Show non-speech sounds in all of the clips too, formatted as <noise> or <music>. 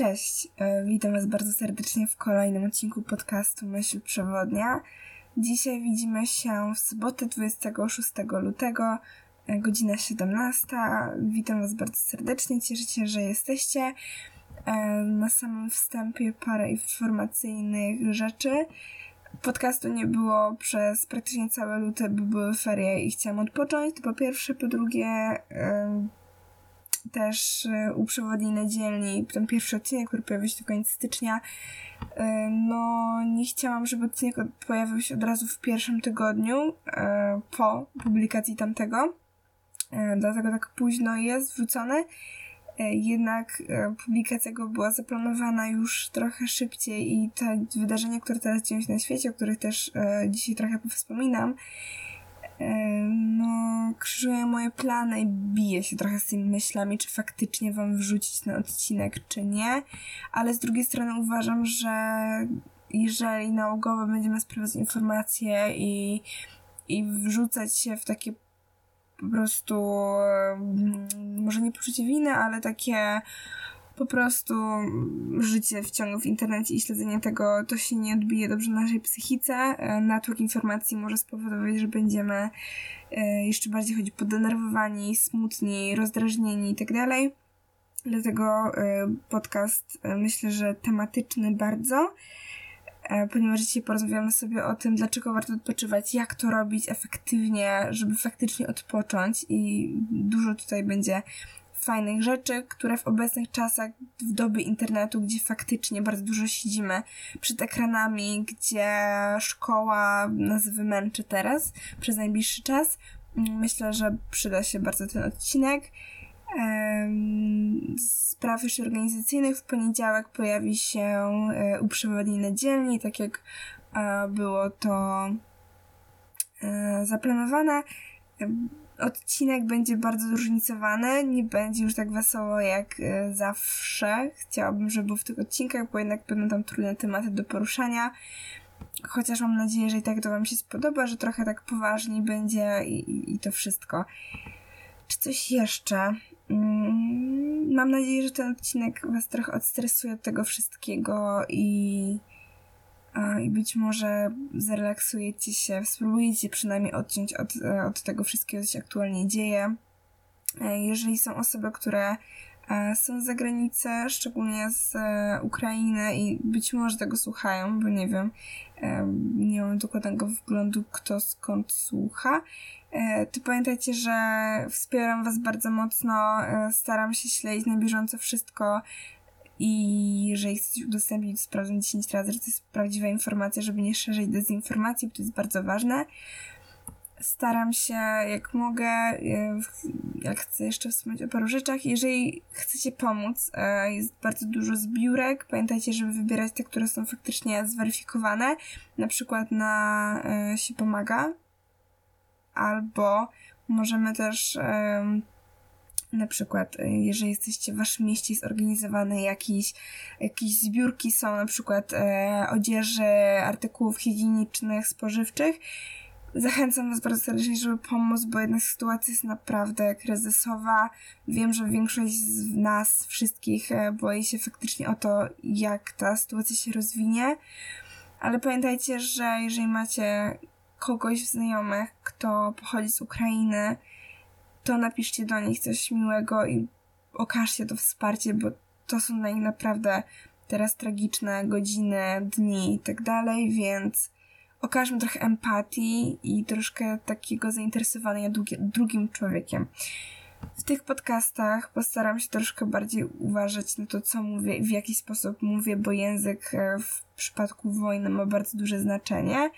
Cześć, e, witam Was bardzo serdecznie w kolejnym odcinku podcastu Myśl Przewodnia. Dzisiaj widzimy się w sobotę 26 lutego, e, godzina 17. Witam Was bardzo serdecznie, cieszę się, że jesteście. E, na samym wstępie parę informacyjnych rzeczy. Podcastu nie było przez praktycznie całe luty, bo były ferie i chciałam odpocząć. To po pierwsze, po drugie też e, u przewodniej dzielni, ten pierwszy odcinek, który pojawił się w końcu stycznia, e, no nie chciałam, żeby odcinek pojawił się od razu w pierwszym tygodniu e, po publikacji tamtego, dlatego tak późno jest wrzucony. Jednak publikacja go była zaplanowana już trochę szybciej i te wydarzenia, które teraz dzieją się na świecie, o których też dzisiaj trochę wspominam, no, krzyżuję moje plany i biję się trochę z tymi myślami, czy faktycznie wam wrzucić ten odcinek, czy nie. Ale z drugiej strony uważam, że jeżeli nałogowo będziemy sprawdzać informacje i, i wrzucać się w takie po prostu, może nie poczucie winy, ale takie po prostu życie w ciągu w internecie i śledzenie tego, to się nie odbije dobrze na naszej psychice. E, natłok informacji może spowodować, że będziemy e, jeszcze bardziej chodzić podenerwowani, smutni, rozdrażnieni itd. Tak Dlatego e, podcast myślę, że tematyczny bardzo, ponieważ dzisiaj porozmawiamy sobie o tym, dlaczego warto odpoczywać, jak to robić efektywnie, żeby faktycznie odpocząć i dużo tutaj będzie fajnych rzeczy, które w obecnych czasach, w dobie internetu, gdzie faktycznie bardzo dużo siedzimy przed ekranami, gdzie szkoła nas wymęczy teraz przez najbliższy czas, myślę, że przyda się bardzo ten odcinek. Spraw już organizacyjnych w poniedziałek pojawi się e, uprzewodnienie dzielni, tak jak e, było to e, zaplanowane odcinek będzie bardzo zróżnicowany, nie będzie już tak wesoło jak e, zawsze. Chciałabym, żeby w tych odcinkach, bo jednak będą tam trudne tematy do poruszania. Chociaż mam nadzieję, że i tak to Wam się spodoba, że trochę tak poważniej będzie i, i, i to wszystko. Czy coś jeszcze? Mm, mam nadzieję, że ten odcinek Was trochę odstresuje od tego wszystkiego i i być może zrelaksujecie się, spróbujecie przynajmniej odciąć od, e, od tego wszystkiego, co się aktualnie dzieje. E, jeżeli są osoby, które e, są z zagranicy, szczególnie z Ukrainy i być może tego słuchają, bo nie wiem, nie mam dokładnego wglądu, kto skąd słucha, to pamiętajcie, że wspieram Was bardzo mocno, staram się śledzić na bieżąco wszystko, i jeżeli chcecie udostępnić, sprawdzam 10 razy, że to jest prawdziwa informacja, żeby nie szerzyć dezinformacji, bo to jest bardzo ważne. Staram się, jak mogę, jak chcę jeszcze wspomnieć o paru rzeczach. Jeżeli chcecie pomóc, e, jest bardzo dużo zbiórek. Pamiętajcie, żeby wybierać te, które są faktycznie zweryfikowane. Na przykład na e, się pomaga. Albo możemy też na przykład, y, jeżeli jesteście w waszym mieście zorganizowane jakieś, jakieś zbiórki są, na przykład e, odzieży, artykułów higienicznych, spożywczych, Zachęcam Was bardzo serdecznie, żeby pomóc, bo jednak sytuacja jest naprawdę kryzysowa. Wiem, że większość z nas, wszystkich, e, boi się faktycznie o to, jak ta sytuacja się rozwinie. Ale pamiętajcie, że jeżeli macie kogoś w znajomych, kto pochodzi z Ukrainy, to napiszcie do nich coś miłego i okażcie to wsparcie, bo to są dla nich naprawdę teraz tragiczne godziny, dni i tak dalej, więc okażmy trochę empatii i troszkę takiego zainteresowania drugim człowiekiem. W tych podcastach postaram się troszkę bardziej uważać na to, co mówię, w jaki sposób mówię, bo język e, w przypadku wojny ma bardzo duże znaczenie.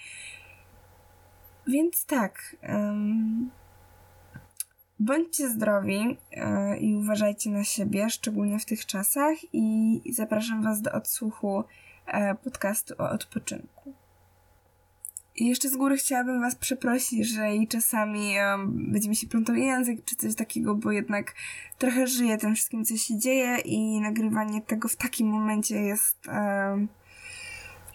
Więc tak. Um, Bądźcie zdrowi e, i uważajcie na siebie, szczególnie w tych czasach, i zapraszam Was do odsłuchu e, podcastu o odpoczynku. I jeszcze z góry chciałabym Was przeprosić, że i czasami um, będzie mi się plątał język czy coś takiego, bo jednak trochę żyję tym wszystkim, co się dzieje i nagrywanie tego w takim momencie jest um,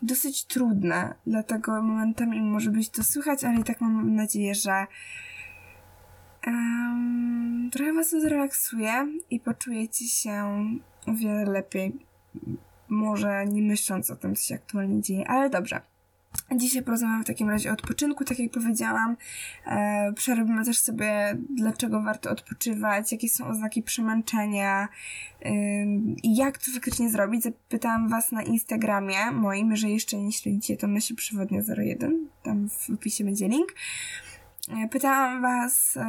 dosyć trudne. Dlatego momentami może być to słychać, ale i tak mam nadzieję, że Um, trochę was zrelaksuje i poczujecie się o wiele lepiej może nie myśląc o tym, co się aktualnie dzieje, ale dobrze. Dzisiaj porozmawiam w takim razie o odpoczynku, tak jak powiedziałam. E, przerobimy też sobie, dlaczego warto odpoczywać, jakie są oznaki przemęczenia e, i jak to faktycznie zrobić. Zapytałam Was na Instagramie moim, jeżeli jeszcze nie śledzicie, to myśli przewodnia 01, tam w opisie będzie link. Pytałam Was, e,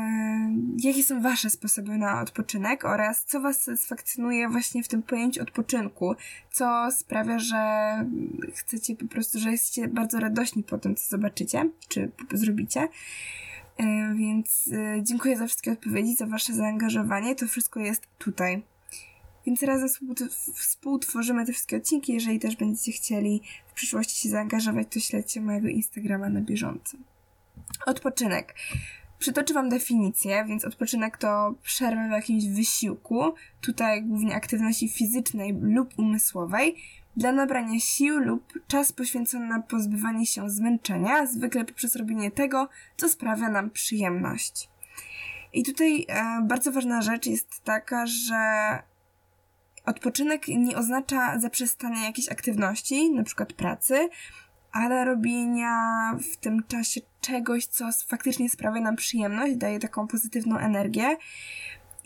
jakie są Wasze sposoby na odpoczynek oraz co Was satysfakcjonuje właśnie w tym pojęciu odpoczynku, co sprawia, że chcecie po prostu, że jesteście bardzo radośni po tym, co zobaczycie, czy zrobicie. E, więc dziękuję za wszystkie odpowiedzi, za Wasze zaangażowanie. To wszystko jest tutaj. Więc razem współtworzymy te wszystkie odcinki. Jeżeli też będziecie chcieli w przyszłości się zaangażować, to śledźcie mojego Instagrama na bieżąco. Odpoczynek. Przytoczę Wam definicję, więc odpoczynek to przerwa w jakimś wysiłku, tutaj głównie aktywności fizycznej lub umysłowej, dla nabrania sił lub czas poświęcony na pozbywanie się zmęczenia, zwykle poprzez robienie tego, co sprawia nam przyjemność. I tutaj e, bardzo ważna rzecz jest taka, że odpoczynek nie oznacza zaprzestania jakiejś aktywności, na przykład pracy, ale robienia w tym czasie czegoś, co faktycznie sprawia nam przyjemność, daje taką pozytywną energię.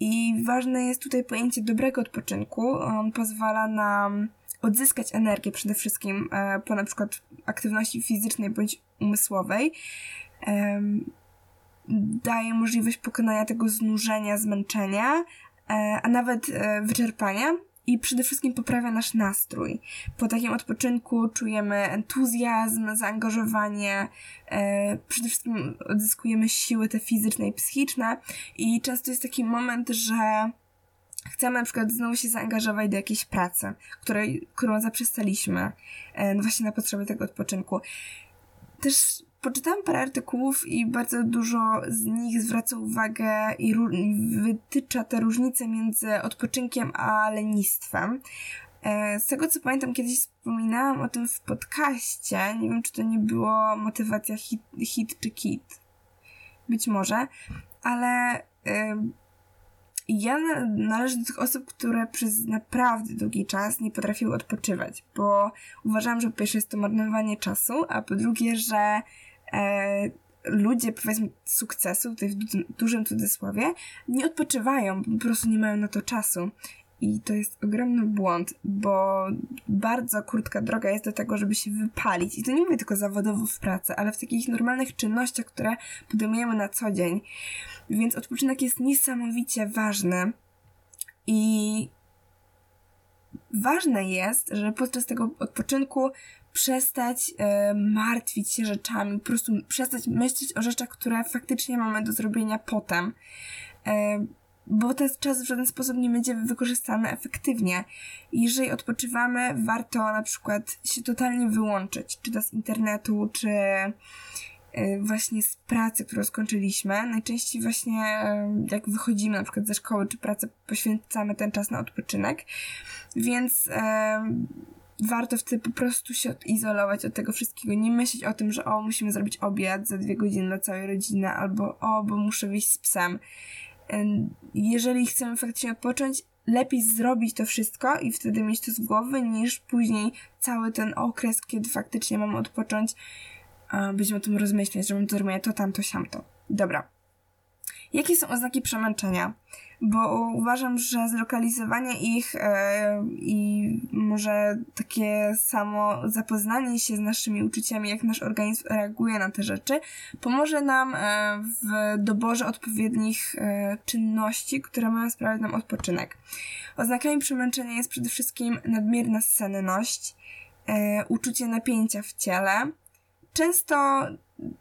I ważne jest tutaj pojęcie dobrego odpoczynku. On pozwala nam odzyskać energię przede wszystkim e, po na przykład aktywności fizycznej bądź umysłowej. daje możliwość pokonania tego znużenia, zmęczenia, e, a nawet e, wyczerpania i przede wszystkim poprawia nasz nastrój. Po takim odpoczynku czujemy entuzjazm, zaangażowanie, e, przede wszystkim odzyskujemy siły te fizyczne i psychiczne i często jest taki moment, że chcemy na przykład znowu się zaangażować do jakiejś pracy, której, którą zaprzestaliśmy e, no właśnie na potrzeby tego odpoczynku. Też poczytałam parę artykułów i bardzo dużo z nich zwraca uwagę i wytycza te różnice między odpoczynkiem a lenistwem. E, z tego co pamiętam, kiedyś wspominałam o tym w podcaście. Nie wiem, czy to nie było motywacja hit, hit czy kit. Być może, ale ja należę do tych osób, które przez naprawdę długi czas nie potrafiły odpoczywać, bo uważam, że po pierwsze jest to marnowanie czasu, a po drugie, że ludzie, powiedzmy, sukcesu, tutaj w dużym cudzysłowie, nie odpoczywają, po prostu nie mają na to czasu. I to jest ogromny błąd, bo bardzo krótka droga jest do tego, żeby się wypalić. I to nie mówię tylko zawodowo w pracy, ale w takich normalnych czynnościach, które podejmujemy na co dzień. Więc odpoczynek jest niesamowicie ważny. I ważne jest, że podczas tego odpoczynku przestać e, martwić się rzeczami, po prostu przestać myśleć o rzeczach, które faktycznie mamy do zrobienia potem. E, bo ten czas w żaden sposób nie będzie wykorzystany efektywnie. Jeżeli odpoczywamy, warto na przykład się totalnie wyłączyć, czy to z internetu, czy e, właśnie z pracy, którą skończyliśmy. Najczęściej właśnie jak wychodzimy na przykład ze szkoły czy pracy, poświęcamy ten czas na odpoczynek. Więc warto wtedy po prostu się izolować od tego wszystkiego, nie myśleć o tym, że o, musimy zrobić obiad za dwie godziny dla całej rodziny, albo o, bo muszę wyjść z psem. Jeżeli chcemy faktycznie odpocząć, lepiej zrobić to wszystko i wtedy mieć to z głowy, niż później cały ten okres, kiedy faktycznie mamy odpocząć, będziemy o tym rozmyślać, że mam to robić to, tamto, siamto. Dobra. Jakie są oznaki przemęczenia? bo uważam, że zlokalizowanie ich e, i może takie samo zapoznanie się z naszymi uczuciami, jak nasz organizm reaguje na te rzeczy, pomoże nam e, w doborze odpowiednich e, czynności, które mają sprawiać nam odpoczynek. Oznakami przemęczenia jest przede wszystkim nadmierna senność, uczucie napięcia w ciele, często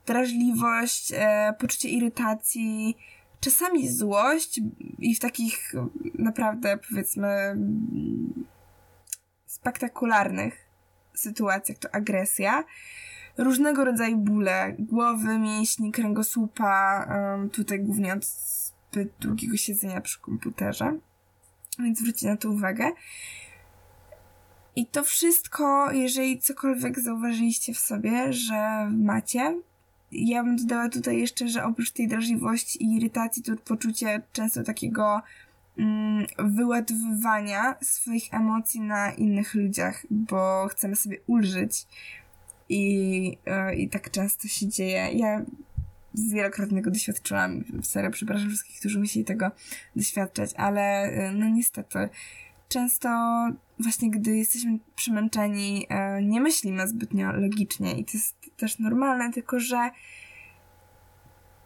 drażliwość, poczucie irytacji, czasami złość i w takich naprawdę, powiedzmy, spektakularnych sytuacjach to agresja. Różnego rodzaju bóle głowy, mięśni, kręgosłupa, tutaj głównie od zbyt długiego siedzenia przy komputerze. Więc zwróćcie na to uwagę. I to wszystko, jeżeli cokolwiek zauważyliście w sobie, że macie, ja bym dodała tutaj jeszcze, że oprócz tej drażliwości i irytacji, to poczucie często takiego mm, wyładowywania swoich emocji na innych ludziach, bo chcemy sobie ulżyć. I, e, I tak często się dzieje. Ja wielokrotnie tego doświadczyłam. Serio, przepraszam wszystkich, którzy musieli tego doświadczać, ale e, no niestety często właśnie gdy jesteśmy przemęczeni, e, nie myślimy zbytnio logicznie i to jest też normalne, tylko że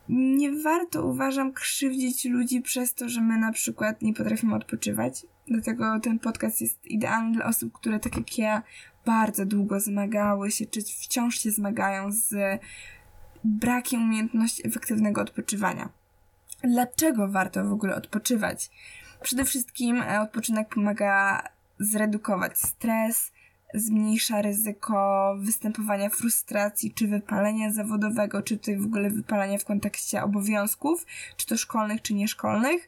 nie warto, uważam, krzywdzić ludzi przez to, że my na przykład nie potrafimy odpoczywać. Dlatego ten podcast jest idealny dla osób, które tak jak ja bardzo długo zmagały się, czy wciąż się zmagają z brakiem umiejętności efektywnego odpoczywania. Dlaczego warto w ogóle odpoczywać? Przede wszystkim e, odpoczynek pomaga zredukować stres, zmniejsza ryzyko występowania frustracji, czy wypalenia zawodowego, czy tutaj w ogóle wypalenia w kontekście obowiązków, czy to szkolnych, czy nieszkolnych.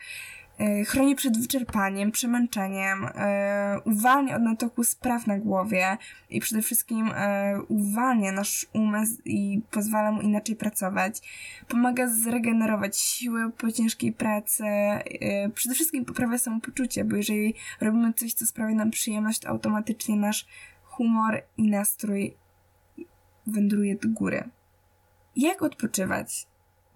E, chroni przed wyczerpaniem, przemęczeniem, e, uwalnia od natoku spraw na głowie i przede wszystkim e, uwalnia nasz umysł i pozwala mu inaczej pracować. Pomaga zregenerować siły po ciężkiej pracy. Przede wszystkim poprawia samopoczucie, bo jeżeli robimy coś, co sprawia nam przyjemność, to automatycznie nasz humor i nastrój wędruje do góry. Jak odpoczywać?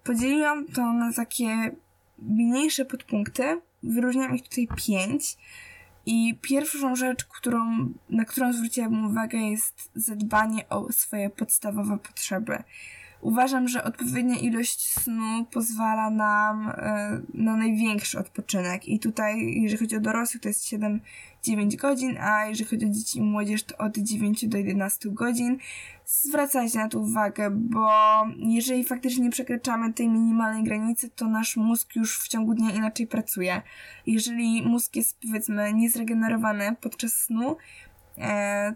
Podzieliłam to na takie mniejsze podpunkty. Wyróżniam ich tutaj pięć. I pierwszą rzecz, którą, na którą zwróciłabym uwagę, jest zadbanie o swoje podstawowe potrzeby. Uważam, że odpowiednia ilość snu pozwala nam e, na największy odpoczynek. I tutaj, jeżeli chodzi o dorosłych, to jest 7-9 godzin, a jeżeli chodzi o dzieci i młodzież, to od 9 do 11 godzin. Zwracajcie na to uwagę, bo jeżeli faktycznie nie przekraczamy tej minimalnej granicy, to nasz mózg już w ciągu dnia inaczej pracuje. Jeżeli mózg jest, powiedzmy, niezregenerowany podczas snu,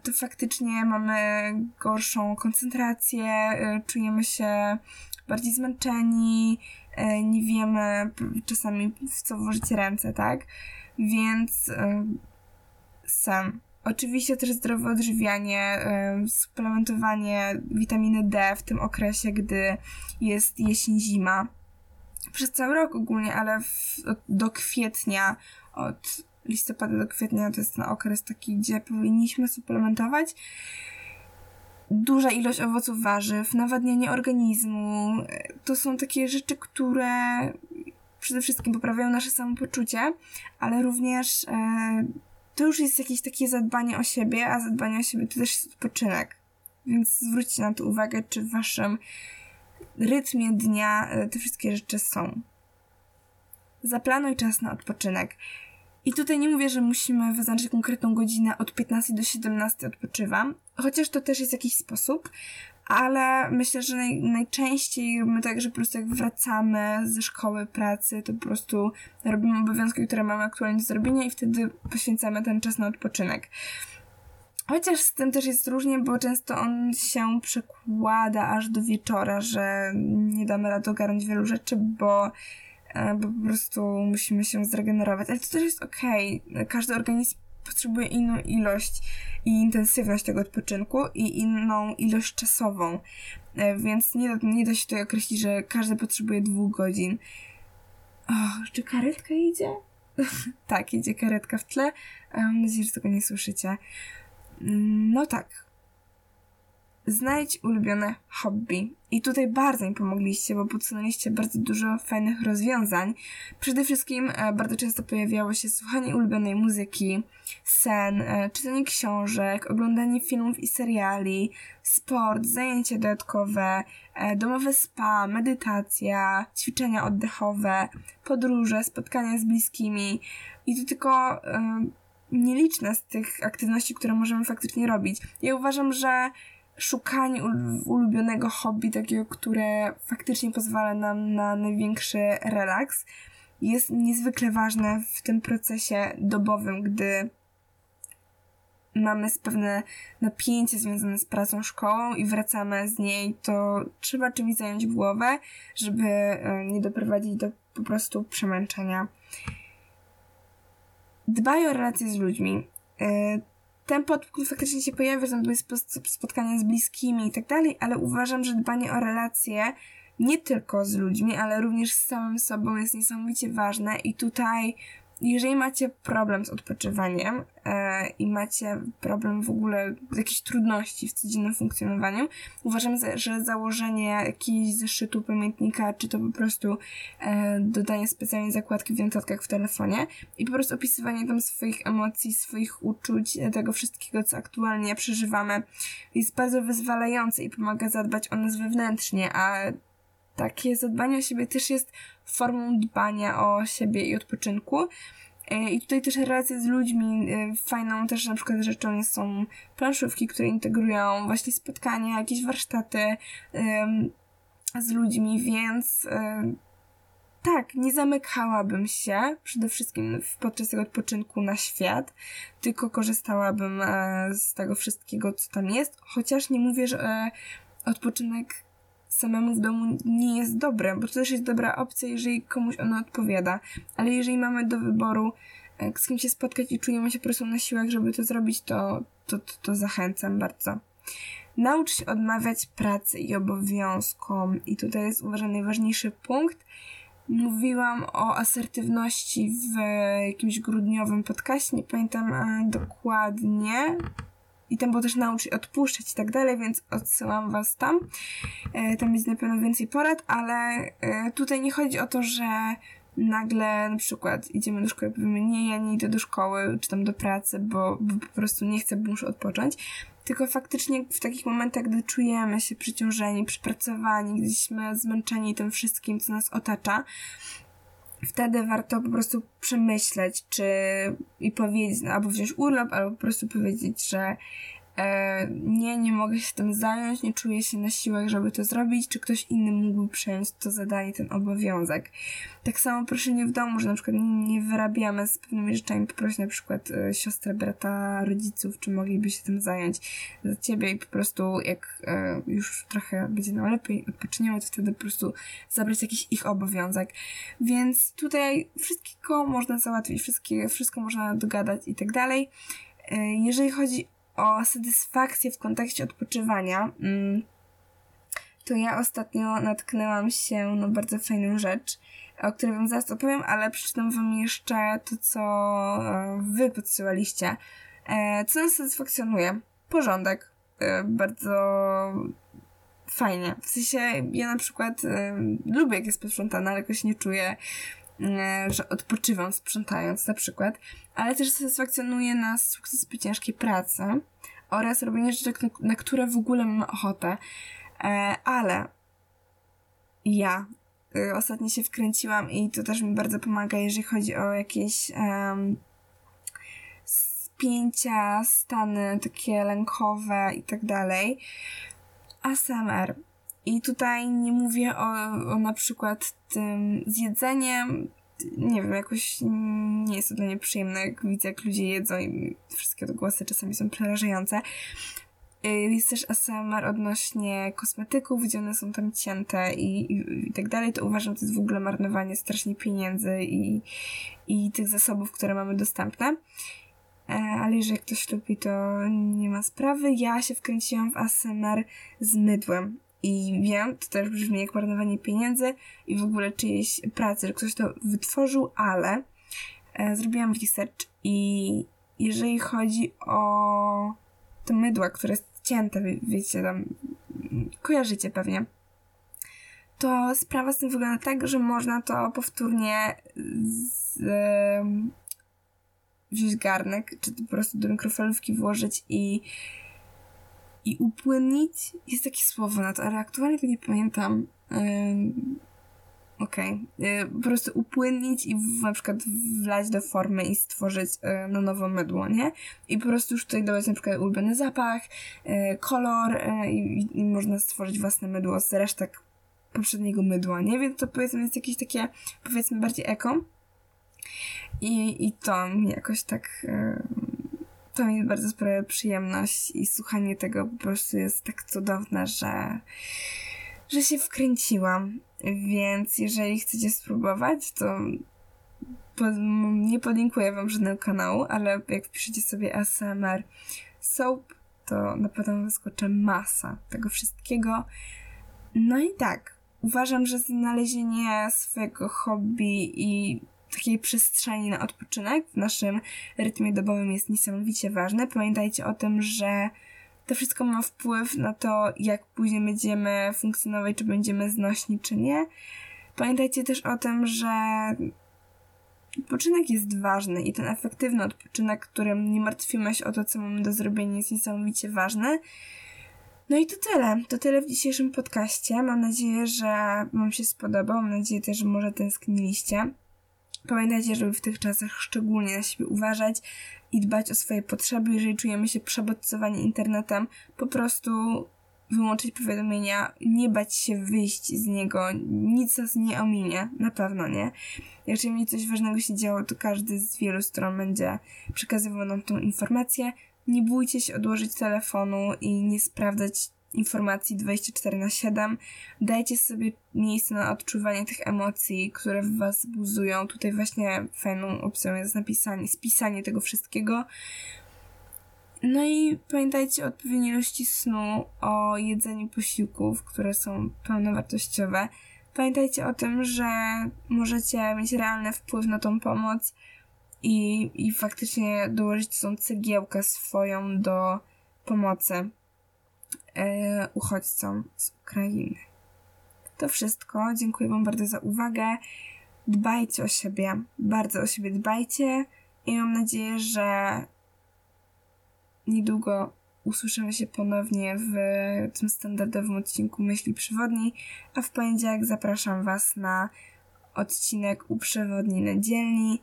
to faktycznie mamy gorszą koncentrację, e, czujemy się bardziej zmęczeni, e, nie wiemy czasami w co włożyć ręce, tak? Więc sen. Oczywiście też zdrowe odżywianie, suplementowanie witaminy D w tym okresie, gdy jest jesień-zima. Przez cały rok ogólnie, ale w, do kwietnia od listopada do kwietnia to jest ten okres taki, gdzie powinniśmy suplementować. Duża ilość owoców, warzyw, nawadnianie organizmu. To są takie rzeczy, które przede wszystkim poprawiają nasze samopoczucie, ale również e, to już jest jakieś takie zadbanie o siebie, a zadbanie o siebie to też jest odpoczynek. Więc zwróćcie na to uwagę, czy w waszym rytmie dnia e, te wszystkie rzeczy są. Zaplanuj czas na odpoczynek. I tutaj nie mówię, że musimy wyznaczyć konkretną godzinę od 15 do 17 odpoczywam, chociaż to też jest jakiś sposób, ale myślę, że naj, najczęściej robimy tak, że po prostu jak wracamy ze szkoły, pracy, to po prostu robimy obowiązki, które mamy aktualnie do zrobienia i wtedy poświęcamy ten czas na odpoczynek. Chociaż z tym też jest różnie, bo często on się przekłada aż do wieczora, że nie damy rady ogarnąć wielu rzeczy, bo bo po prostu musimy się zregenerować. Ale to też jest okej. Okay. Każdy organizm potrzebuje inną ilość i intensywność tego odpoczynku i inną ilość czasową. E, więc nie, nie da się tutaj określić, że każdy potrzebuje dwóch godzin. O, czy karetka idzie? <laughs> tak, idzie karetka w tle. E, mam nadzieję, że tego nie słyszycie. Mm, no tak, Znajdź ulubione hobby. I tutaj bardzo mi pomogliście, bo podsunęliście bardzo dużo fajnych rozwiązań. Przede wszystkim e, bardzo często pojawiało się słuchanie ulubionej muzyki, sen, e, czytanie książek, oglądanie filmów i seriali, sport, zajęcia dodatkowe, e, domowe spa, medytacja, ćwiczenia oddechowe, podróże, spotkania z bliskimi. I to tylko nieliczne z tych aktywności, które możemy faktycznie robić. Ja uważam, że szukanie ulubionego hobby, takiego, które faktycznie pozwala nam na największy relaks, jest niezwykle ważne w tym procesie dobowym, gdy mamy pewne napięcie związane z pracą, szkołą i wracamy z niej, to trzeba czymś zająć głowę, żeby e, nie doprowadzić do po prostu przemęczenia. Dbaj o relacje z ludźmi. Ten podpunkt faktycznie się pojawia, że to spotkania z bliskimi i tak dalej, ale uważam, że dbanie o relacje nie tylko z ludźmi, ale również z samym sobą jest niesamowicie ważne i tutaj jeżeli macie problem z odpoczywaniem e, i macie problem w ogóle, jakieś trudności w codziennym funkcjonowaniu, uważam, że założenie jakiegoś zeszytu, pamiętnika, czy to po prostu e, dodanie specjalnej zakładki w notatkach w telefonie i po prostu opisywanie tam swoich emocji, swoich uczuć, e, tego wszystkiego, co aktualnie przeżywamy, jest bardzo wyzwalające i pomaga zadbać o nas wewnętrznie, a takie zadbanie o siebie też jest formą dbania o siebie i odpoczynku. E, I tutaj też relacje z ludźmi, e, fajną też na przykład rzeczą są planszówki, które integrują właśnie spotkania, jakieś warsztaty z ludźmi, więc e, tak, nie zamykałabym się przede wszystkim podczas tego odpoczynku na świat, tylko korzystałabym z tego wszystkiego, co tam jest, chociaż nie mówię, że odpoczynek samemu w domu nie jest dobre, bo to też jest dobra opcja, jeżeli komuś ono odpowiada. Ale jeżeli mamy do wyboru, e, z kim się spotkać i czujemy się po prostu na siłach, żeby to zrobić, to, to, to, to zachęcam bardzo. Naucz się odmawiać pracy i obowiązkom. I tutaj jest uważam najważniejszy punkt. Mówiłam o asertywności w jakimś grudniowym podcaście, nie pamiętam e, dokładnie, i tam było też nauczyć odpuszczać i tak dalej, więc odsyłam was tam. E, tam jest na pewno więcej porad, ale e, tutaj nie chodzi o to, że nagle na przykład idziemy do szkoły i powiemy nie, ja nie idę do szkoły czy tam do pracy, bo, bo po prostu nie chcę, bo muszę odpocząć. Tylko faktycznie w takich momentach, gdy czujemy się przyciążeni, przypracowani, gdyśmy zmęczeni tym wszystkim, co nas otacza, wtedy warto po prostu przemyśleć, czy i powiedzieć, no, albo wziąć urlop, albo po prostu powiedzieć, że nie, nie mogę się tym zająć, nie czuję się na siłach, żeby to zrobić, czy ktoś inny mógłby przejąć to zadanie, ten obowiązek. Tak samo proszenie w domu, że na przykład nie wyrabiamy z pewnymi rzeczami, poprosić na przykład e, siostrę, brata, rodziców, czy mogliby się tym zająć za ciebie i po prostu jak e, już trochę będzie nam lepiej, odpoczniemy, to wtedy po prostu zabrać jakiś ich obowiązek. Więc tutaj wszystkiego można załatwić, wszystkie, wszystko można dogadać i tak dalej. E, jeżeli chodzi o satysfakcję w kontekście odpoczywania, mm, to ja ostatnio natknęłam się na bardzo fajną rzecz, o której wam zaraz opowiem, ale przeczytam wam jeszcze to, co e, wy podsyłaliście. E, co nas satysfakcjonuje? Porządek. E, bardzo fajnie. W sensie ja na przykład lubię jak jest posprzątane, ale jakoś nie czuję że odpoczywam sprzątając na przykład, ale też satysfakcjonuje nas sukces ciężkiej pracy oraz robienie rzeczy, na które w ogóle mamy ochotę. E, ale ja y, ostatnio się wkręciłam i to też mi bardzo pomaga, jeżeli chodzi o jakieś um, spięcia, stany takie lękowe i tak dalej. ASMR i tutaj nie mówię o, o na przykład tym zjedzeniem, nie wiem, jakoś nie jest to dla mnie przyjemne, jak widzę, jak ludzie jedzą i wszystkie głosy czasami są przerażające. Y, jest też ASMR odnośnie kosmetyków, gdzie one są tam cięte i, i, i tak dalej, to uważam, że to jest w ogóle marnowanie strasznie pieniędzy i, i tych zasobów, które mamy dostępne. E, ale jeżeli ktoś lubi, to nie ma sprawy. Ja się wkręciłam w ASMR z mydłem. I wiem, to też brzmi jak marnowanie pieniędzy i w ogóle czyjejś pracy, że ktoś to wytworzył, ale e, zrobiłam research i jeżeli chodzi o te mydła, które jest cięte, wie, wiecie, tam kojarzycie pewnie, to sprawa z tym wygląda tak, że można to powtórnie z, e, wziąć garnek, czy po prostu do mikrofalówki włożyć i i upłynnić jest takie słowo na to, ale aktualnie to nie pamiętam. Okej. Okay. Po prostu upłynnić i w, na przykład wlać do formy i stworzyć y, na nowo mydło, nie? I po prostu już tutaj dodać na przykład ulubiony zapach, y, kolor i, i można stworzyć własne mydło z resztek poprzedniego mydła, nie? Więc to powiedzmy jest jakieś takie, powiedzmy bardziej eko. I, i to mi jakoś tak to mi bardzo sprawia przyjemność i słuchanie tego po prostu jest tak cudowne, że, że się wkręciłam. Więc jeżeli chcecie spróbować, to nie podlinkuję wam żadnego kanału, ale jak wpiszecie sobie ASMR Soap, to na pewno wyskoczy masa tego wszystkiego. No i tak, uważam, że znalezienie swojego hobby i takiej przestrzeni na odpoczynek w naszym rytmie dobowym jest niesamowicie ważne. Pamiętajcie o tym, że to wszystko ma wpływ na to, jak później będziemy funkcjonować, czy będziemy znośni, czy nie. Pamiętajcie też o tym, że odpoczynek jest ważny i ten efektywny odpoczynek, którym nie martwimy się o to, co mamy do zrobienia, jest niesamowicie ważny. No i to tyle. To tyle w dzisiejszym podcaście. Mam nadzieję, że Wam się spodobał. Mam nadzieję też, że może tęskniliście. Pamiętajcie, żeby w tych czasach szczególnie na siebie uważać i dbać o swoje potrzeby. Jeżeli czujemy się przebodźcowani internetem, po prostu wyłączyć powiadomienia, nie bać się wyjść z niego, nic nas nie ominie, na pewno nie. Jeżeli mi coś ważnego się działo, to każdy z wielu stron będzie przekazywał nam tą informację. Nie bójcie się odłożyć telefonu i nie sprawdzać informacji 24 na 7. Dajcie sobie miejsce na odczuwanie tych emocji, które w was buzują. Tutaj właśnie fajną opcją jest napisanie, spisanie tego wszystkiego. No i pamiętajcie o odpowiedniej ilości snu, o jedzeniu posiłków, które są pełnowartościowe. Pamiętajcie o tym, że możecie mieć realny wpływ na tą pomoc i, i faktycznie dołożyć tą cegiełkę swoją do pomocy uchodźcom z Ukrainy. To wszystko. Dziękuję Wam bardzo za uwagę. Dbajcie o siebie, bardzo o siebie dbajcie i mam nadzieję, że niedługo usłyszymy się ponownie w tym standardowym odcinku Myśli Przewodni, a w poniedziałek zapraszam Was na odcinek u Przewodni na dzielni.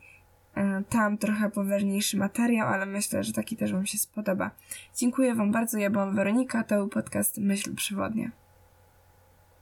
E, tam trochę poważniejszy materiał, ale myślę, że taki też Wam się spodoba. Dziękuję Wam bardzo, ja byłam Weronika, to był podcast Myśl Przewodnia.